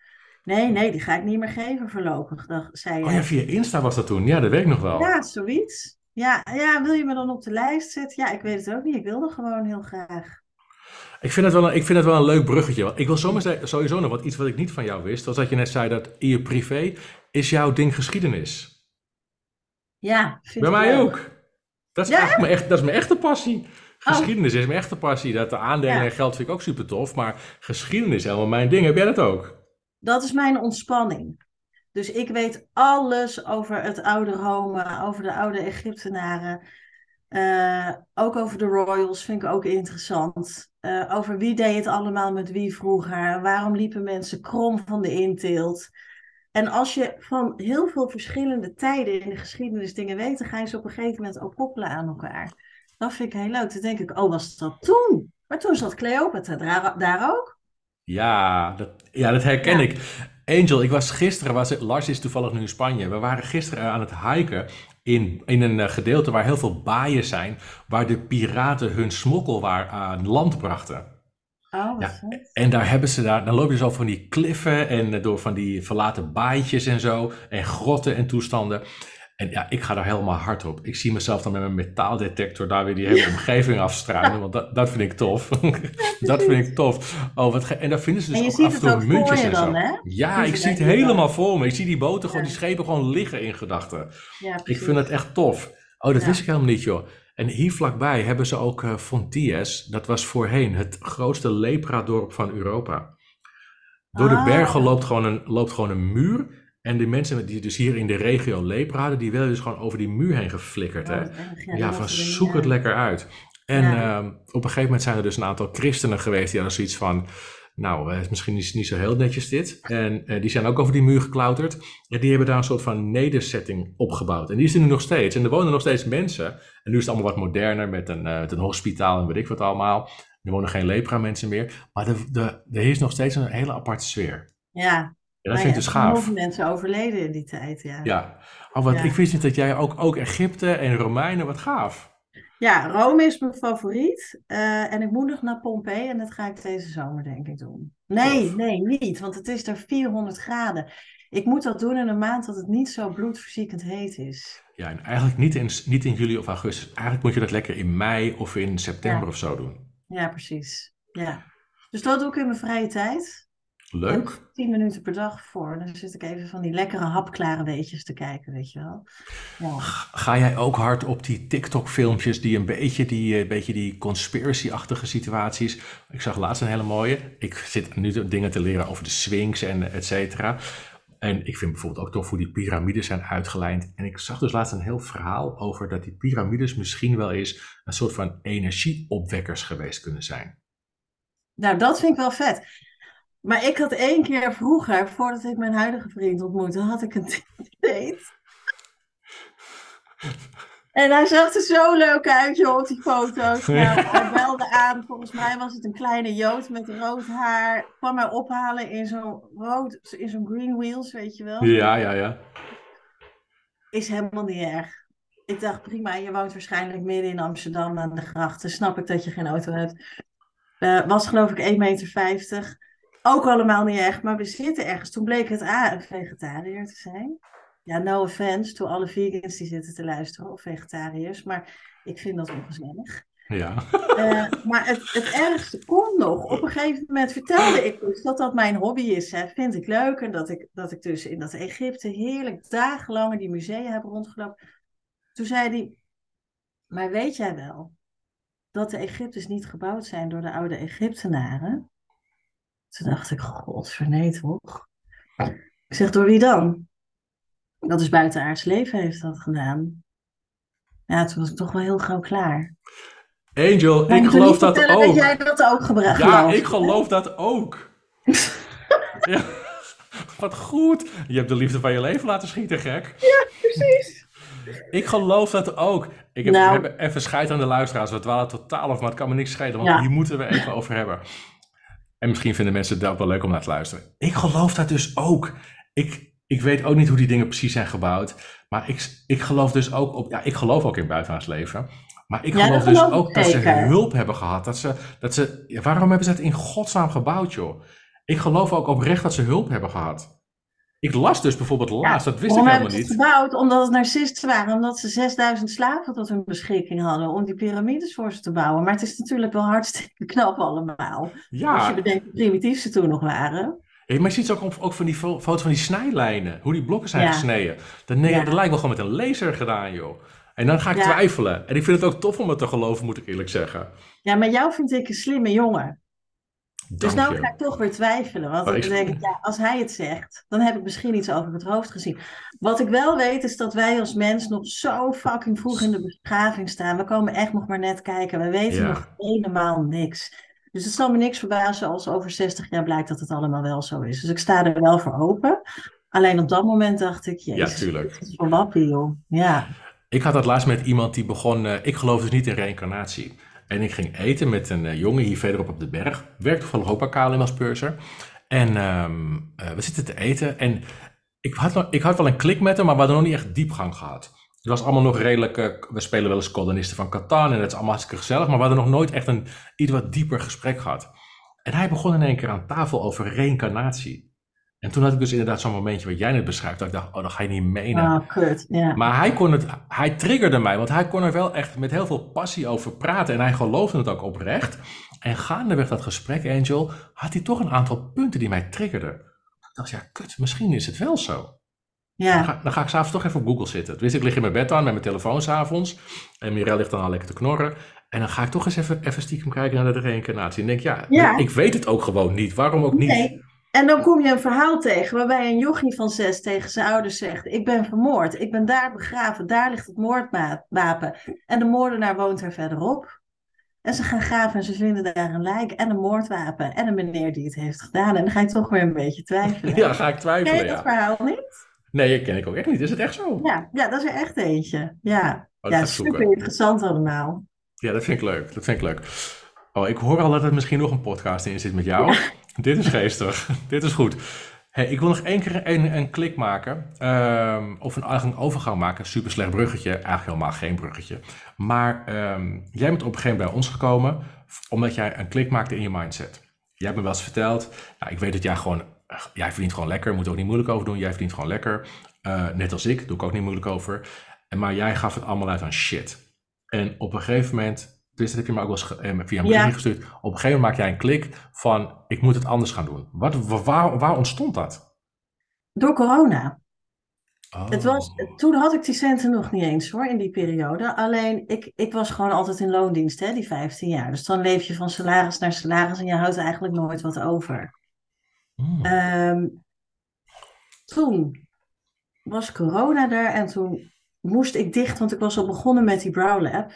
Nee, nee, die ga ik niet meer geven voorlopig, dacht, zei je. Oh ja, via Insta was dat toen. Ja, dat weet ik nog wel. Ja, zoiets. Ja, ja, wil je me dan op de lijst zetten? Ja, ik weet het ook niet. Ik wilde gewoon heel graag. Ik vind, het wel een, ik vind het wel een leuk bruggetje. Ik wil sowieso nog wat iets wat ik niet van jou wist. Was dat je net zei dat in je privé is jouw ding geschiedenis. Ja, vind Bij mij ook. Dat is Ja? mijn, echt, dat is mijn echte passie. Geschiedenis is mijn echte passie. Dat de aandelen Ja. en geld vind ik ook super tof. Maar geschiedenis is helemaal mijn ding. Heb jij dat ook? Dat is mijn ontspanning. Dus ik weet alles over het oude Rome, over de oude Egyptenaren. Eh, ook over de royals vind ik ook interessant. Eh, over wie deed het allemaal met wie vroeger. Waarom liepen mensen krom van de inteelt. En als je van heel veel verschillende tijden in de geschiedenis dingen weet, dan ga je ze op een gegeven moment ook koppelen aan elkaar. Dat vind ik heel leuk. Dan denk ik, oh, was dat toen? Maar toen zat Cleopatra daar, daar ook. Ja, dat, ja, dat herken Ja. ik. Angel, ik was gisteren, was, Lars is toevallig nu in Spanje. We waren gisteren aan het hiken in, in een eh, gedeelte waar heel veel baaien zijn. Waar de piraten hun smokkelwaar aan land brachten. Oh, wat Ja. En daar hebben ze daar, dan loop je zo van die kliffen en eh, door van die verlaten baaitjes en zo. En grotten en toestanden. En ja, ik ga daar helemaal hard op. Ik zie mezelf dan met mijn metaaldetector daar weer die hele omgeving afstruinen. Want dat, dat vind ik tof. dat vind ik tof. Oh, wat en daar vinden ze dus ook af en toe muntjes je en dan, zo. hè? Ja, ik zie het helemaal voor me. Ik zie die boten, gewoon, die schepen gewoon liggen in gedachten. Ja, Ik vind het echt tof. Oh, dat wist ik helemaal niet, joh. En hier vlakbij hebben ze ook eh Fonties. Dat was voorheen het grootste lepra-dorp van Europa. Door de Ah. bergen loopt gewoon, een, loopt gewoon een muur. En de mensen die dus hier in de regio lepra hadden, die werden dus gewoon over die muur heen geflikkerd. Oh, Hè? erg. Ja, die van zoek het lekker uit. En Ja. ehm, op een gegeven moment zijn er dus een aantal christenen geweest die hadden zoiets van, nou, eh, misschien is het niet zo heel netjes dit. En eh, die zijn ook over die muur geklauterd. En die hebben daar een soort van nederzetting opgebouwd. En die is er nu nog steeds. En er wonen nog steeds mensen. En nu is het allemaal wat moderner met een, eh, met een hospitaal en weet ik wat allemaal. Er wonen geen lepra-mensen meer. Maar de, de, er is nog steeds een hele aparte sfeer. Ja, Dat nou vind ik dus gaaf. heel veel mensen overleden in die tijd, ja. Ja. Oh, wat, Ja. Ik wist niet dat jij ook, ook Egypte en Romeinen, wat gaaf. Ja, Rome is mijn favoriet. eh, en ik moet nog naar Pompeii en dat ga ik deze zomer denk ik doen. Nee, nee, niet, want het is daar 400 graden. Ik moet dat doen in een maand dat het niet zo bloedverziekend heet is. Ja, en eigenlijk niet in, niet in juli of augustus. Eigenlijk moet je dat lekker in mei of in september Ja. of zo doen. Ja, precies. Ja. Dus dat doe ik in mijn vrije tijd. Leuk. 10 minuten per dag voor. Dan zit ik even van die lekkere hapklare weetjes te kijken, weet je wel. Ja. Ga jij ook hard op die TikTok-filmpjes die een beetje die, eh, beetje die conspiracy-achtige situaties... Ik zag laatst een hele mooie. Ik zit nu dingen te leren over de Sphinx en et cetera. En ik vind bijvoorbeeld ook tof hoe die piramides zijn uitgelijnd. En ik zag dus laatst een heel verhaal over dat die piramides misschien wel eens een soort van energieopwekkers geweest kunnen zijn. Nou, dat vind ik wel vet. Maar ik had één keer vroeger, voordat ik mijn huidige vriend ontmoette, had ik een date. En hij zag er zo leuk uit, joh, op die foto's. Nou, hij belde aan, volgens mij was het een kleine jood met rood haar. Kwam mij ophalen in zo'n rood, in zo'n green wheels, weet je wel. Ja, ja, ja. Is helemaal niet erg. Ik dacht, prima, je woont waarschijnlijk midden in Amsterdam aan de grachten. Snap ik dat je geen auto hebt. Eh, was geloof ik 1,50 meter. Ook allemaal niet erg, maar we zitten ergens. Toen bleek het A, een vegetariër te zijn. Ja, no offense to alle vegans die zitten te luisteren, of vegetariërs. Maar ik vind dat ongezellig. Ja. Eh, maar het, het ergste komt nog. Op een gegeven moment vertelde ik dus dat dat mijn hobby is. Hè. Vind ik leuk. En dat ik, dat ik dus in dat Egypte heerlijk dagenlang in die musea heb rondgelopen. Toen zei hij, maar weet jij wel dat de Egyptes niet gebouwd zijn door de oude Egyptenaren? Toen dacht ik, godvernee toch? Ik zeg, door wie dan? Dat is buitenaards leven heeft dat gedaan. Ja, toen was ik toch wel heel gauw klaar. Angel, Maar ik geloof dat ook. dat jij dat ook gebruikt. Ja, ik geloof dat ook. ja. Wat goed. Je hebt de liefde van je leven laten schieten, gek. Precies. Ik geloof dat ook. Ik heb, Nou. even scheid aan de luisteraars. We dwalen totaal af, maar het kan me niks schelen. Want Ja. hier moeten we even over hebben. En misschien vinden mensen het ook wel leuk om naar te luisteren. Ik geloof dat dus ook. Ik, ik weet ook niet hoe die dingen precies zijn gebouwd. Maar ik, ik geloof dus ook op... Ja, ik geloof ook in buitenlands leven. Maar ik Ja, geloof dat dus geloof ook dat ze hulp hebben gehad. Dat ze, dat ze, waarom hebben ze het in godsnaam gebouwd, joh? Ik geloof ook oprecht dat ze hulp hebben gehad. Ik las dus bijvoorbeeld laatst, dat wist ik helemaal niet. gebouwd? Omdat het narcisten waren. Omdat ze 6000 slaven tot hun beschikking hadden om die piramides voor ze te bouwen. Maar het is natuurlijk wel hartstikke knap allemaal. Als je bedenkt hoe primitief ze toen nog waren. Hey, maar je ziet ook, ook van die fo- foto's van die snijlijnen, hoe die blokken zijn Ja. gesneden. Dat, nee, Ja. dat lijkt wel gewoon met een laser gedaan, joh. En dan ga ik twijfelen. En ik vind het ook tof om het te geloven, moet ik eerlijk zeggen. Ja, maar jou vind ik een slimme jongen. Dus nou ga ik toch weer twijfelen. Want ik- denk ik, ja, als hij het zegt, dan heb ik misschien iets over het hoofd gezien. Wat ik wel weet, is dat wij als mens nog zo fucking vroeg in de beschaving staan. We komen echt nog maar net kijken. We weten Ja. nog helemaal niks. Dus het zal me niks verbazen als over 60 jaar blijkt dat het allemaal wel zo is. Dus ik sta er wel voor open. Alleen op dat moment dacht ik, Ja, jezus, tuurlijk. het is voor wappie, joh. Ja. Ik had dat laatst met iemand die begon, eh, ik geloof dus niet in reïncarnatie. En ik ging eten met een eh, jongen hier verderop op de berg. Werkt toevallig ook bij als purser. En ehm, eh, we zitten te eten en ik had, nog- ik had wel een klik met hem, maar we hadden nog niet echt diepgang gehad. Het was allemaal nog redelijk, eh, we spelen wel eens kolonisten van Catan en het is allemaal hartstikke gezellig, maar we hadden nog nooit echt een iets wat dieper gesprek gehad. En hij begon in één keer aan tafel over reïncarnatie. En toen had ik dus inderdaad zo'n momentje wat jij net beschrijft, dat ik dacht, oh, dat ga je niet menen. Oh, kut. Ja. Maar hij, kon het, hij triggerde mij, want hij kon er wel echt met heel veel passie over praten. En hij geloofde het ook oprecht. En gaandeweg dat gesprek, Angel, had hij toch een aantal punten die mij triggerden. Ik dacht, ja, kut, misschien is het wel zo. Ja. Dan, ga, dan ga ik s'avonds toch even op Google zitten. Dus ik lig in mijn bed aan met mijn telefoon s'avonds. En Mirel ligt dan al lekker te knorren. En dan ga ik toch eens even, even stiekem kijken naar de reïncarnatie. En denk, ja, Ja. ik weet het ook gewoon niet. Waarom ook niet? Nee. En dan kom je een verhaal tegen waarbij een jochie van zes tegen zijn ouders zegt: Ik ben vermoord, ik ben daar begraven, daar ligt het moordwapen. En de moordenaar woont er verderop. En ze gaan graven en ze vinden daar een lijk en een moordwapen en een meneer die het heeft gedaan. En dan ga je toch weer een beetje twijfelen. Ja, ga ik Ken twijfelen, je dat ja. verhaal niet? Nee, dat ken ik ook echt niet. Is het echt zo? Ja, ja dat is er echt eentje. Ja, dat ja zoeken. super interessant allemaal. Ja, dat vind ik leuk. Dat vind ik leuk. Oh, ik hoor al dat er misschien nog een podcast in zit met jou. Dit is geestig. Dit is goed. Hey, ik wil nog één keer een, een klik maken. ehm, of een, een overgang maken. Super slecht bruggetje. Eigenlijk helemaal geen bruggetje. Maar ehm, jij bent op een gegeven moment bij ons gekomen. Omdat jij een klik maakte in je mindset. Jij hebt me wel eens verteld. Nou, ik weet dat jij gewoon. Jij verdient gewoon lekker. Moet er ook niet moeilijk over doen. Jij verdient gewoon lekker. Eh, net als ik. Doe ik ook niet moeilijk over. En, maar jij gaf het allemaal uit aan shit. En op een gegeven moment, dus dat heb je me ook wel eens eh, via Ja. briefje gestuurd. Op een gegeven moment maak jij een klik van, ik moet het anders gaan doen. Wat, wa- waar, waar ontstond dat? Door corona. Oh. Het was, toen had ik die centen nog niet eens hoor, in die periode. Alleen, ik, ik was gewoon altijd in loondienst, hè, die 15 jaar. Dus dan leef je van salaris naar salaris en je houdt eigenlijk nooit wat over. Hmm. Ehm, toen was corona er en toen moest ik dicht, want ik was al begonnen met die Brow Lab.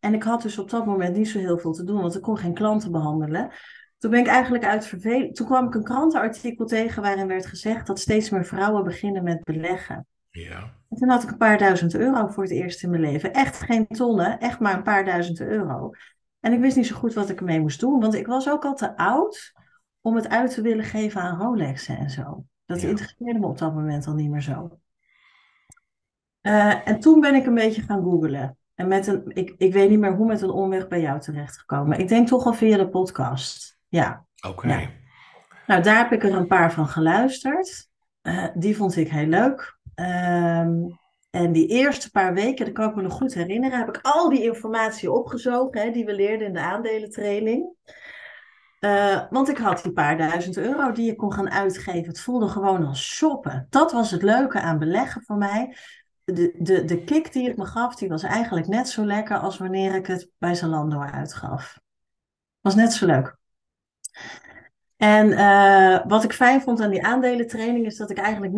En ik had dus op dat moment niet zo heel veel te doen, want ik kon geen klanten behandelen. Toen ben ik eigenlijk uit verveling. Toen kwam ik een krantenartikel tegen waarin werd gezegd dat steeds meer vrouwen beginnen met beleggen. ja. En toen had ik een paar duizend euro voor het eerst in mijn leven. Echt geen tonnen, echt maar een paar duizend euro. En ik wist niet zo goed wat ik ermee moest doen, want ik was ook al te oud om het uit te willen geven aan Rolexen en zo. Dat Ja. interesseerde me op dat moment al niet meer zo. Eh, en toen ben ik een beetje gaan googlen. En met een, ik, ik weet niet meer hoe met een omweg bij jou terechtgekomen. Ik denk toch al via de podcast. Ja. Oké. Ja. Nou, daar heb ik er een paar van geluisterd. Eh, die vond ik heel leuk. Ehm, en die eerste paar weken, dat kan ik me nog goed herinneren, heb ik al die informatie opgezogen hè, die we leerden in de aandelentraining. Eh, want ik had die paar duizend euro die ik kon gaan uitgeven. Het voelde gewoon als shoppen. Dat was het leuke aan beleggen voor mij. De, de, de kick die het me gaf, die was eigenlijk net zo lekker als wanneer ik het bij Zalando uitgaf. Was net zo leuk. En eh, wat ik fijn vond aan die aandelentraining is dat ik eigenlijk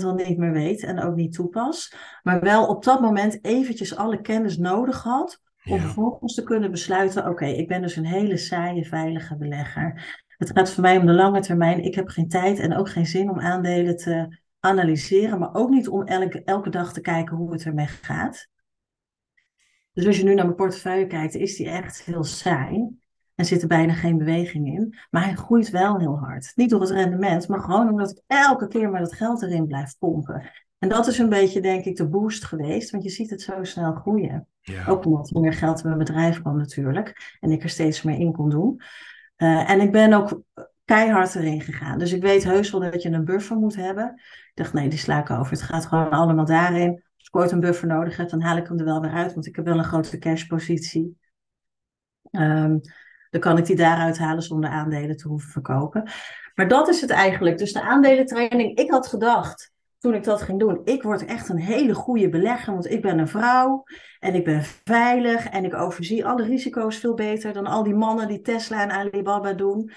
90% al niet meer weet en ook niet toepas. Maar wel op dat moment eventjes alle kennis nodig had om Ja. vervolgens te kunnen besluiten, oké, ik ben dus een hele saaie, veilige belegger. Het gaat voor mij om de lange termijn. Ik heb geen tijd en ook geen zin om aandelen te analyseren, maar ook niet om elke, elke dag te kijken hoe het ermee gaat. Dus als je nu naar mijn portefeuille kijkt, is die echt heel saai. En zit er bijna geen beweging in. Maar hij groeit wel heel hard. Niet door het rendement, maar gewoon omdat ik elke keer maar dat geld erin blijf pompen. En dat is een beetje, denk ik, de boost geweest. Want je ziet het zo snel groeien. Ja. Ook omdat er meer geld in mijn bedrijf kwam natuurlijk. En ik er steeds meer in kon doen. Eh, en ik ben ook keihard erin gegaan. Dus ik weet heus wel dat je een buffer moet hebben. Ik dacht, nee, die sla ik over. Het gaat gewoon allemaal daarin. Als ik ooit een buffer nodig heb, dan haal ik hem er wel weer uit. Want ik heb wel een grote cashpositie. Ehm, dan kan ik die daaruit halen zonder aandelen te hoeven verkopen. Maar dat is het eigenlijk. Dus de aandelentraining, ik had gedacht toen ik dat ging doen, ik word echt een hele goede belegger, want ik ben een vrouw en ik ben veilig en ik overzie alle risico's veel beter dan al die mannen die Tesla en Alibaba doen.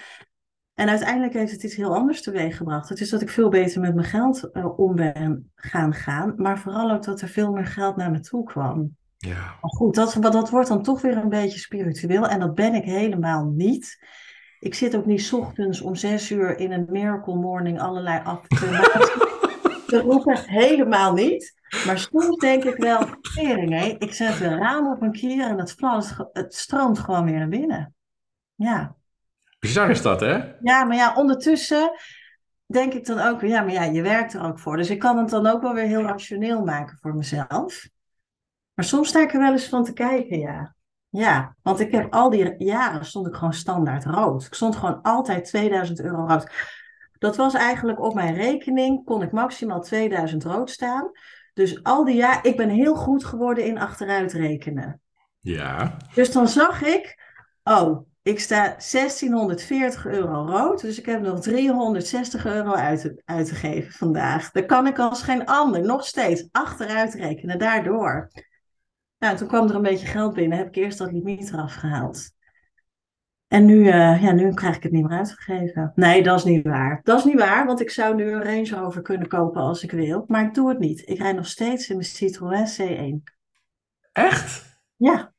En uiteindelijk heeft het iets heel anders teweeggebracht. Het is dat ik veel beter met mijn geld eh, om ben gaan gaan, maar vooral ook dat er veel meer geld naar me toe kwam. Ja. Maar goed, dat, dat wordt dan toch weer een beetje spiritueel en dat ben ik helemaal niet. Ik zit ook niet 's ochtends om zes uur in een miracle morning allerlei affirmaties te roepen. Helemaal niet. Maar soms denk ik wel, tering hé, ik zet een raam op een kier en het, het stroomt gewoon weer naar binnen. Ja. Bizar is dat, hè? ja, maar ja, ondertussen denk ik dan ook ja, maar ja, je werkt er ook voor. Dus ik kan het dan ook wel weer heel rationeel maken voor mezelf. Maar soms sta ik er wel eens van te kijken, ja. Ja, want ik heb al die jaren stond ik gewoon standaard rood. Ik stond gewoon altijd 2000 euro rood. Dat was eigenlijk op mijn rekening, kon ik maximaal 2000 rood staan. Dus al die jaar, ik ben heel goed geworden in achteruit rekenen. Ja. Dus dan zag ik, oh, Ik sta 1640 euro rood, dus ik heb nog 360 euro uit te, uit te geven vandaag. Daar kan ik als geen ander nog steeds achteruit rekenen, daardoor. Nou, toen kwam er een beetje geld binnen, heb ik eerst dat limiet eraf gehaald. En nu, uh, ja, nu krijg ik het niet meer uitgegeven. Nee, dat is niet waar. Dat is niet waar, want ik zou nu een Range Rover kunnen kopen als ik wil. Maar ik doe het niet. Ik rijd nog steeds in mijn Citroën C1. Echt? Ja.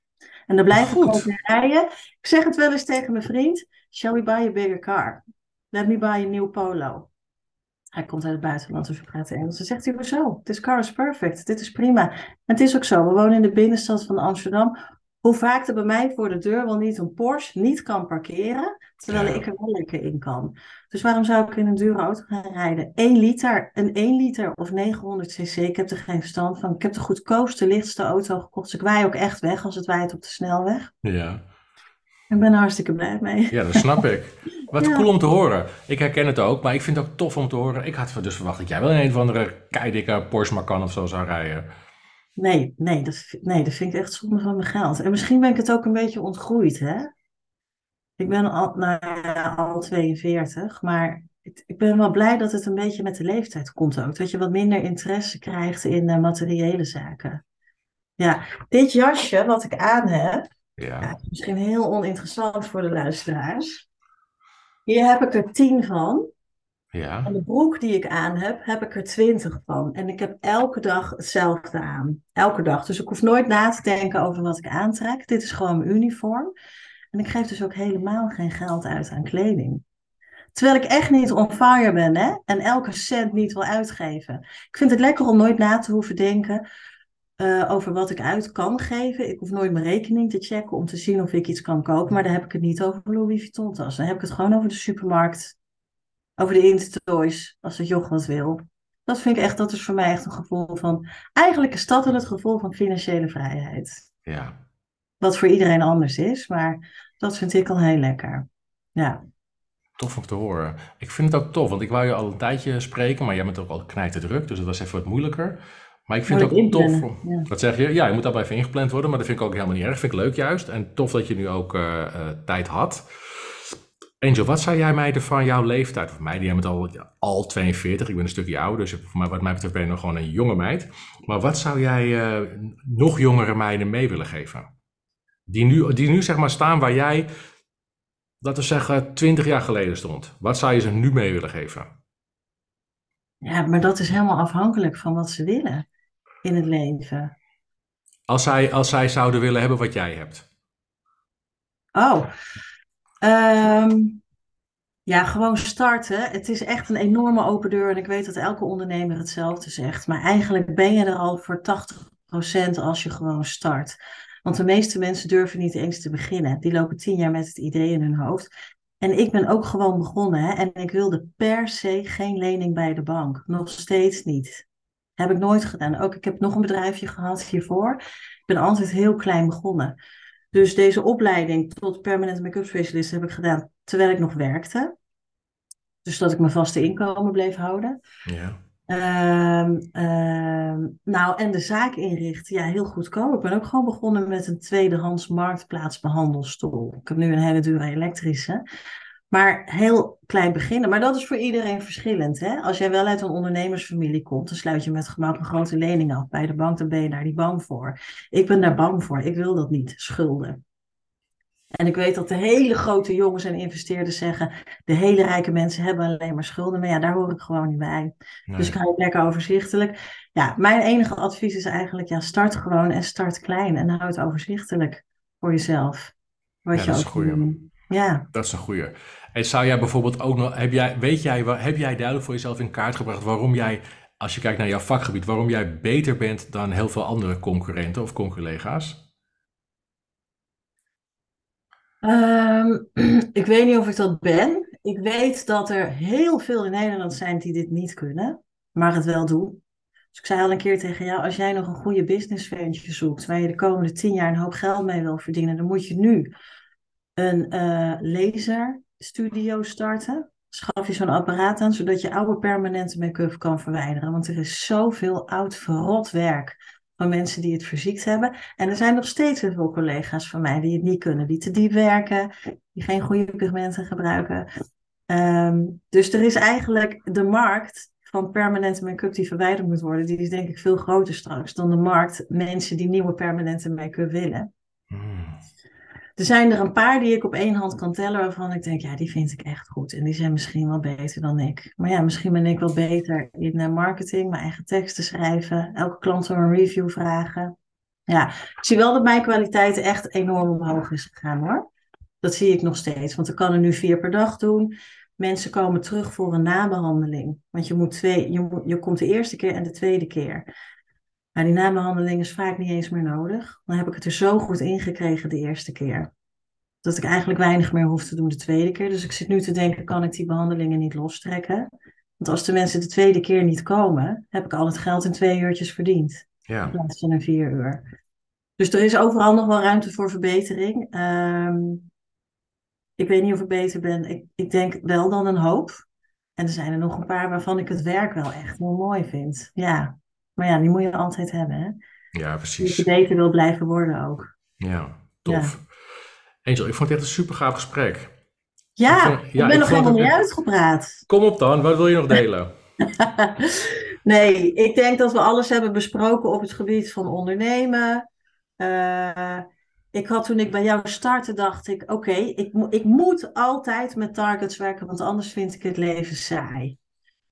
En ik ook rijden. Ik zeg het wel eens tegen mijn vriend. Shall we buy a bigger car? Let me buy a new Polo. Hij komt uit het buitenland, dus we praten Engels. Dan zegt hij, hoezo? This car is perfect. Dit is prima. En het is ook zo. We wonen in de binnenstad van Amsterdam. Hoe vaak er bij mij voor de deur wel niet een Porsche niet kan parkeren, terwijl ik er wel lekker in kan. Dus waarom zou ik in een dure auto gaan rijden? 1 liter, een 1 liter of 900 cc, ik heb er geen verstand van. Ik heb de goedkoopste, lichtste auto gekocht. Dus ik waai ook echt weg als het waait op de snelweg. Ja. Ik ben er hartstikke blij mee. Ja, dat snap ik. Wat cool om te horen. Ik herken het ook, maar ik vind het ook tof om te horen. Ik had dus verwacht dat jij wel een of andere keidikke Porsche Macan of zo zou rijden. Nee, nee dat, nee, dat vind ik echt zonde van mijn geld. En misschien ben ik het ook een beetje ontgroeid, hè? Ik ben al, nou ja, al 42, maar ik, ik, ben wel blij dat het een beetje met de leeftijd komt ook. Dat je wat minder interesse krijgt in uh, materiële zaken. Ja, dit jasje wat ik aan heb, ja. ja. misschien heel oninteressant voor de luisteraars. Hier heb ik er tien van. Ja. En de broek die ik aan heb, heb ik er twintig van. En ik heb elke dag hetzelfde aan. Elke dag. Dus ik hoef nooit na te denken over wat ik aantrek. Dit is gewoon mijn uniform. En ik geef dus ook helemaal geen geld uit aan kleding. Terwijl ik echt niet on fire ben hè? en elke cent niet wil uitgeven. Ik vind het lekker om nooit na te hoeven denken uh, over wat ik uit kan geven. Ik hoef nooit mijn rekening te checken om te zien of ik iets kan kopen. Maar dan heb ik het niet over Louis Vuitton tas. Dan heb ik het gewoon over de supermarkt. Over de Intertoys, als het joch wat wil. Dat vind ik echt, dat is voor mij echt een gevoel van... Eigenlijk is dat het gevoel van financiële vrijheid. Ja. Wat voor iedereen anders is, maar dat vind ik al heel lekker. Ja. Tof om te horen. Ik vind het ook tof, want ik wou je al een tijdje spreken, maar jij bent ook al knijten druk, dus het was even wat moeilijker. Maar ik vind het ook tof. Ja. Wat zeg je? Ja, je moet daarbij even ingepland worden, maar dat vind ik ook helemaal niet erg. Vind ik leuk juist. En tof dat je nu ook uh, uh, tijd had. Angel, wat zou jij mij van jouw leeftijd, of mij, die hebben het al, al 42, ik ben een stukje ouder, dus wat mij betreft ben je nog gewoon een jonge meid. Maar wat zou jij uh, nog jongere meiden mee willen geven? Die nu, die nu zeg maar staan waar jij, laten we zeggen, 20 jaar geleden stond. Wat zou je ze nu mee willen geven? Ja, maar dat is helemaal afhankelijk van wat ze willen in het leven. Als zij, als zij zouden willen hebben wat jij hebt. Oh, um, ja, gewoon starten. Het is echt een enorme open deur en ik weet dat elke ondernemer hetzelfde zegt. Maar eigenlijk ben je er al voor 80% als je gewoon start. Want de meeste mensen durven niet eens te beginnen. Die lopen tien jaar met het idee in hun hoofd. En ik ben ook gewoon begonnen hè? en ik wilde per se geen lening bij de bank. Nog steeds niet. Heb ik nooit gedaan. Ook ik heb nog een bedrijfje gehad hiervoor. Ik ben altijd heel klein begonnen. Dus deze opleiding tot permanent make-up specialist heb ik gedaan terwijl ik nog werkte. Dus dat ik mijn vaste inkomen bleef houden. Ja. Um, um, nou, en de zaak inrichten, ja, heel goedkoop. Ik ben ook gewoon begonnen met een tweedehands marktplaatsbehandelstoel. Ik heb nu een hele dure elektrische. Maar heel klein beginnen. Maar dat is voor iedereen verschillend. Hè? Als jij wel uit een ondernemersfamilie komt, dan sluit je met gemak een grote lening af bij de bank. Dan ben je daar niet bang voor. Ik ben daar bang voor. Ik wil dat niet, schulden. En ik weet dat de hele grote jongens en investeerders zeggen: de hele rijke mensen hebben alleen maar schulden. Maar ja, daar hoor ik gewoon niet bij. Dus ik ga het lekker overzichtelijk. Ja, mijn enige advies is eigenlijk: ja, start gewoon en start klein. En hou het overzichtelijk voor jezelf. Wat ja, je ook doen. Ja. Dat is een goeie. Zou jij bijvoorbeeld ook nog, heb jij, weet jij, heb jij duidelijk voor jezelf in kaart gebracht waarom jij, als je kijkt naar jouw vakgebied, waarom jij beter bent dan heel veel andere concurrenten of conculega's? Um, ik weet niet of ik dat ben. Ik weet dat er heel veel in Nederland zijn die dit niet kunnen, maar het wel doen. Dus ik zei al een keer tegen jou, als jij nog een goede businessventje zoekt, waar je de komende tien jaar een hoop geld mee wil verdienen, dan moet je nu een uh, laserstudio starten. Schaf je zo'n apparaat aan, zodat je oude permanente make-up kan verwijderen. Want er is zoveel oud verrot werk van mensen die het verziekt hebben. En er zijn nog steeds heel veel collega's van mij die het niet kunnen, die te diep werken, die geen goede pigmenten gebruiken. Ehm, dus er is eigenlijk de markt van permanente make-up die verwijderd moet worden, die is denk ik veel groter straks dan de markt mensen die nieuwe permanente make-up willen. Hmm. Er zijn er een paar die ik op één hand kan tellen waarvan ik denk, ja, die vind ik echt goed. En die zijn misschien wel beter dan ik. Maar ja, misschien ben ik wel beter in uh, marketing, mijn eigen teksten schrijven, elke klant om een review vragen. Ja, ik zie wel dat mijn kwaliteit echt enorm omhoog is gegaan hoor. Dat zie ik nog steeds, want ik kan er nu vier per dag doen. Mensen komen terug voor een nabehandeling. Want je, moet twee, je, je komt de eerste keer en de tweede keer. Maar die nabehandeling is vaak niet eens meer nodig. Dan heb ik het er zo goed ingekregen de eerste keer. Dat ik eigenlijk weinig meer hoef te doen de tweede keer. Dus ik zit nu te denken, kan ik die behandelingen niet lostrekken? Want als de mensen de tweede keer niet komen, heb ik al het geld in twee uurtjes verdiend. Ja. In plaats van in vier uur. Dus er is overal nog wel ruimte voor verbetering. Ehm, ik weet niet of ik beter ben. Ik, ik denk wel dan een hoop. En er zijn er nog een paar waarvan ik het werk wel echt heel mooi vind. Ja, maar ja, die moet je altijd hebben. Hè? Ja, precies. Dat je beter wil blijven worden ook. Ja, tof. Angel, ik vond het echt een super gaaf gesprek. Ja, ik, ja, ik ben nog helemaal niet uitgepraat. Kom op dan, wat wil je nog delen? nee, ik denk dat we alles hebben besproken op het gebied van ondernemen. Uh, ik had toen ik bij jou startte, dacht ik, oké, ik, ik moet altijd met targets werken, want anders vind ik het leven saai.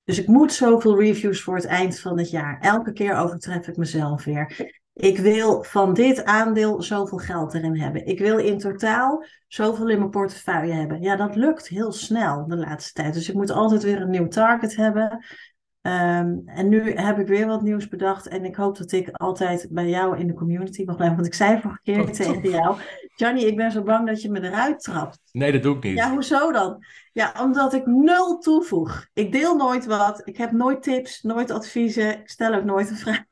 Dus ik moet zoveel reviews voor het eind van het jaar. Elke keer overtref ik mezelf weer. Ik wil van dit aandeel zoveel geld erin hebben. Ik wil in totaal zoveel in mijn portefeuille hebben. Ja, dat lukt heel snel de laatste tijd. Dus ik moet altijd weer een nieuw target hebben. Ehm, en nu heb ik weer wat nieuws bedacht. En ik hoop dat ik altijd bij jou in de community mag blijven. Want ik zei vorige keer oh, tegen jou: Johnny, ik ben zo bang dat je me eruit trapt. Nee, dat doe ik niet. Ja, hoezo dan? Ja, omdat ik nul toevoeg. Ik deel nooit wat. Ik heb nooit tips, nooit adviezen. Ik stel ook nooit een vraag.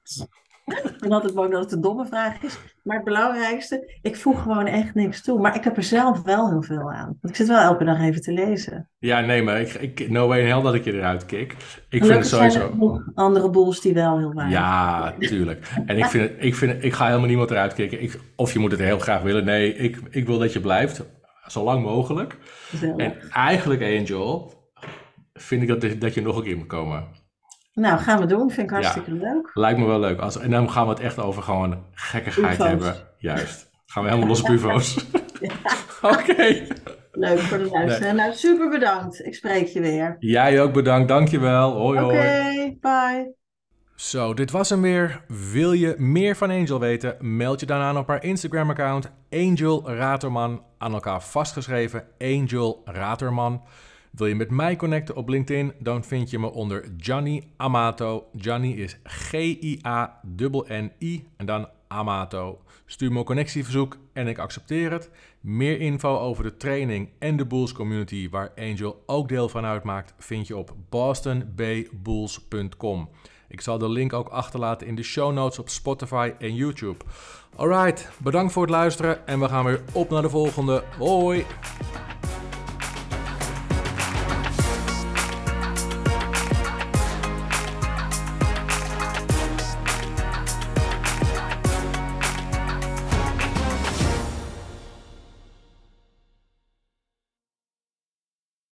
ik ben altijd bang dat het een domme vraag is. Maar het belangrijkste, ik voeg gewoon echt niks toe. Maar ik heb er zelf wel heel veel aan. Want ik zit wel elke dag even te lezen. Ja, nee, maar ik, ik no way in hell dat ik je eruit kik. Ik vind het sowieso... andere boels die wel heel waar Ja, tuurlijk. En ik, vind het, ik, vind ik ga helemaal niemand eruit kicken. Ik, of je moet het heel graag willen. Nee, ik, ik wil dat je blijft. Zo lang mogelijk. En eigenlijk, Angel, vind ik dat, dat je nog een keer moet komen. Nou, gaan we doen. Vind ik hartstikke leuk. Lijkt me wel leuk. Als, en dan gaan we het echt over gewoon gekkigheid hebben. Juist. Gaan we helemaal los op UFO's. Oké. Leuk voor de luisteraar. Nou, super bedankt. Ik spreek je weer. Jij ook bedankt. Dankjewel. Hoi hoi. Oké, bye. Zo, dit was hem weer. Wil je meer van Angel weten? Meld je dan aan op haar Instagram-account Angel Raterman. Aan elkaar vastgeschreven Angel Raterman. Wil je met mij connecten op LinkedIn? Dan vind je me onder Gianni Amato. Gianni is G-I-A-N-N-I en dan Amato. Stuur me een connectieverzoek en ik accepteer het. Meer info over de training en de Bulls community, waar Angel ook deel van uitmaakt, vind je op bostonbbulls.com. Ik zal de link ook achterlaten in de show notes op Spotify en YouTube. Alright, bedankt voor het luisteren en we gaan weer op naar de volgende. Hoi!